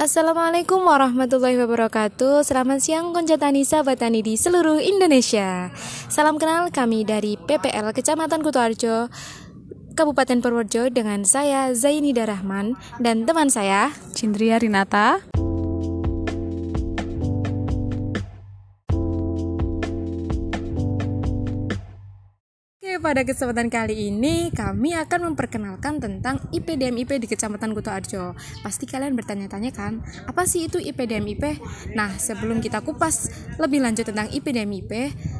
Assalamualaikum warahmatullahi wabarakatuh. Selamat siang Konca Tani sahabat tani di seluruh Indonesia. Salam kenal kami dari PPL Kecamatan Kutoarjo Kabupaten Purworejo dengan saya Zainida Rahman dan teman saya Cindria Rinata pada kesempatan kali ini kami akan memperkenalkan tentang IPDMIP di Kecamatan Kuto Arjo. Pasti kalian bertanya-tanya kan, apa sih itu IPDMIP? Nah, sebelum kita kupas lebih lanjut tentang IPDMIP,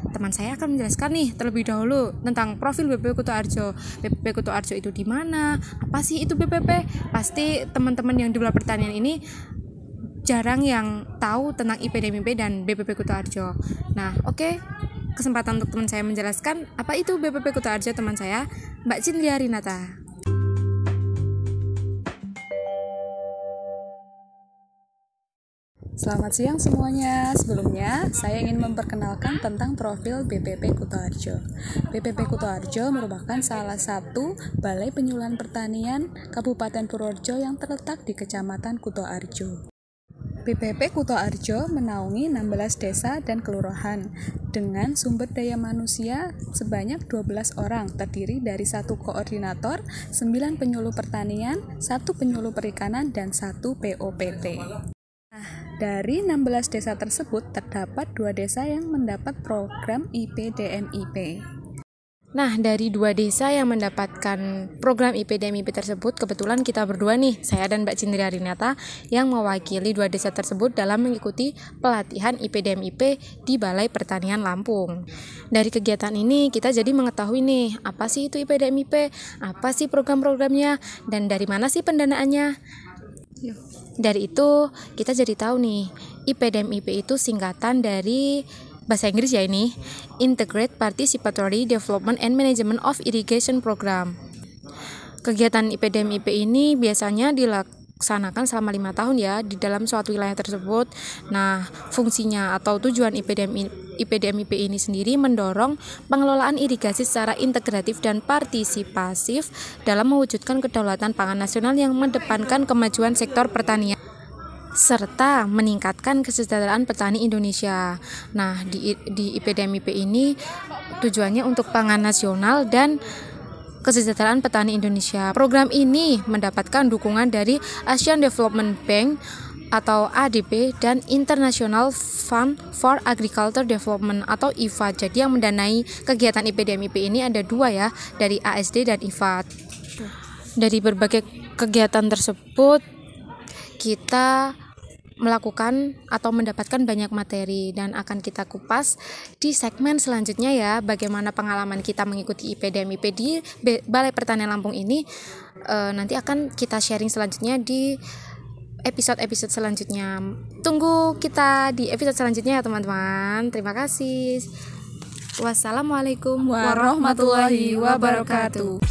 teman saya akan menjelaskan nih terlebih dahulu tentang profil BPP Kuto Arjo. BPP Kuto Arjo itu di mana? Apa sih itu BPP? Pasti teman-teman yang di luar pertanian ini jarang yang tahu tentang IPDMIP dan BPP Kuto Arjo. Nah, oke, okay kesempatan untuk teman saya menjelaskan apa itu BPP Kuta Arjo teman saya, Mbak Cindria Rinata. Selamat siang semuanya. Sebelumnya, saya ingin memperkenalkan tentang profil BPP Kutoarjo. BPP Kutoarjo merupakan salah satu balai penyuluhan pertanian Kabupaten Purworejo yang terletak di Kecamatan Kutoarjo. BPP Kuto Arjo menaungi 16 desa dan kelurahan dengan sumber daya manusia sebanyak 12 orang terdiri dari satu koordinator, 9 penyuluh pertanian, satu penyuluh perikanan, dan satu POPT. Nah, dari 16 desa tersebut terdapat dua desa yang mendapat program IPDMIP. Nah, dari dua desa yang mendapatkan program IPDMIP tersebut, kebetulan kita berdua nih, saya dan Mbak Cindria Rinata, yang mewakili dua desa tersebut dalam mengikuti pelatihan IPDMIP di Balai Pertanian Lampung. Dari kegiatan ini, kita jadi mengetahui nih, apa sih itu IPDMIP, apa sih program-programnya, dan dari mana sih pendanaannya. Dari itu, kita jadi tahu nih, IPDMIP itu singkatan dari bahasa Inggris ya ini. Integrate Participatory Development and Management of Irrigation Program. Kegiatan IPDM IP ini biasanya dilaksanakan selama lima tahun ya di dalam suatu wilayah tersebut. Nah, fungsinya atau tujuan IPDM IPDM IP ini sendiri mendorong pengelolaan irigasi secara integratif dan partisipasif dalam mewujudkan kedaulatan pangan nasional yang mendepankan kemajuan sektor pertanian serta meningkatkan kesejahteraan petani Indonesia. Nah, di, di IPDMIP ini tujuannya untuk pangan nasional dan kesejahteraan petani Indonesia. Program ini mendapatkan dukungan dari Asian Development Bank atau ADB dan International Fund for Agriculture Development atau IFAD. Jadi yang mendanai kegiatan IPDMIP ini ada dua ya, dari ASD dan IFAD. Dari berbagai kegiatan tersebut kita melakukan atau mendapatkan banyak materi dan akan kita kupas di segmen selanjutnya ya. Bagaimana pengalaman kita mengikuti IPDMIP di Balai Pertanian Lampung ini e, nanti akan kita sharing selanjutnya di episode-episode selanjutnya. Tunggu kita di episode selanjutnya ya teman-teman. Terima kasih. Wassalamualaikum warahmatullahi wabarakatuh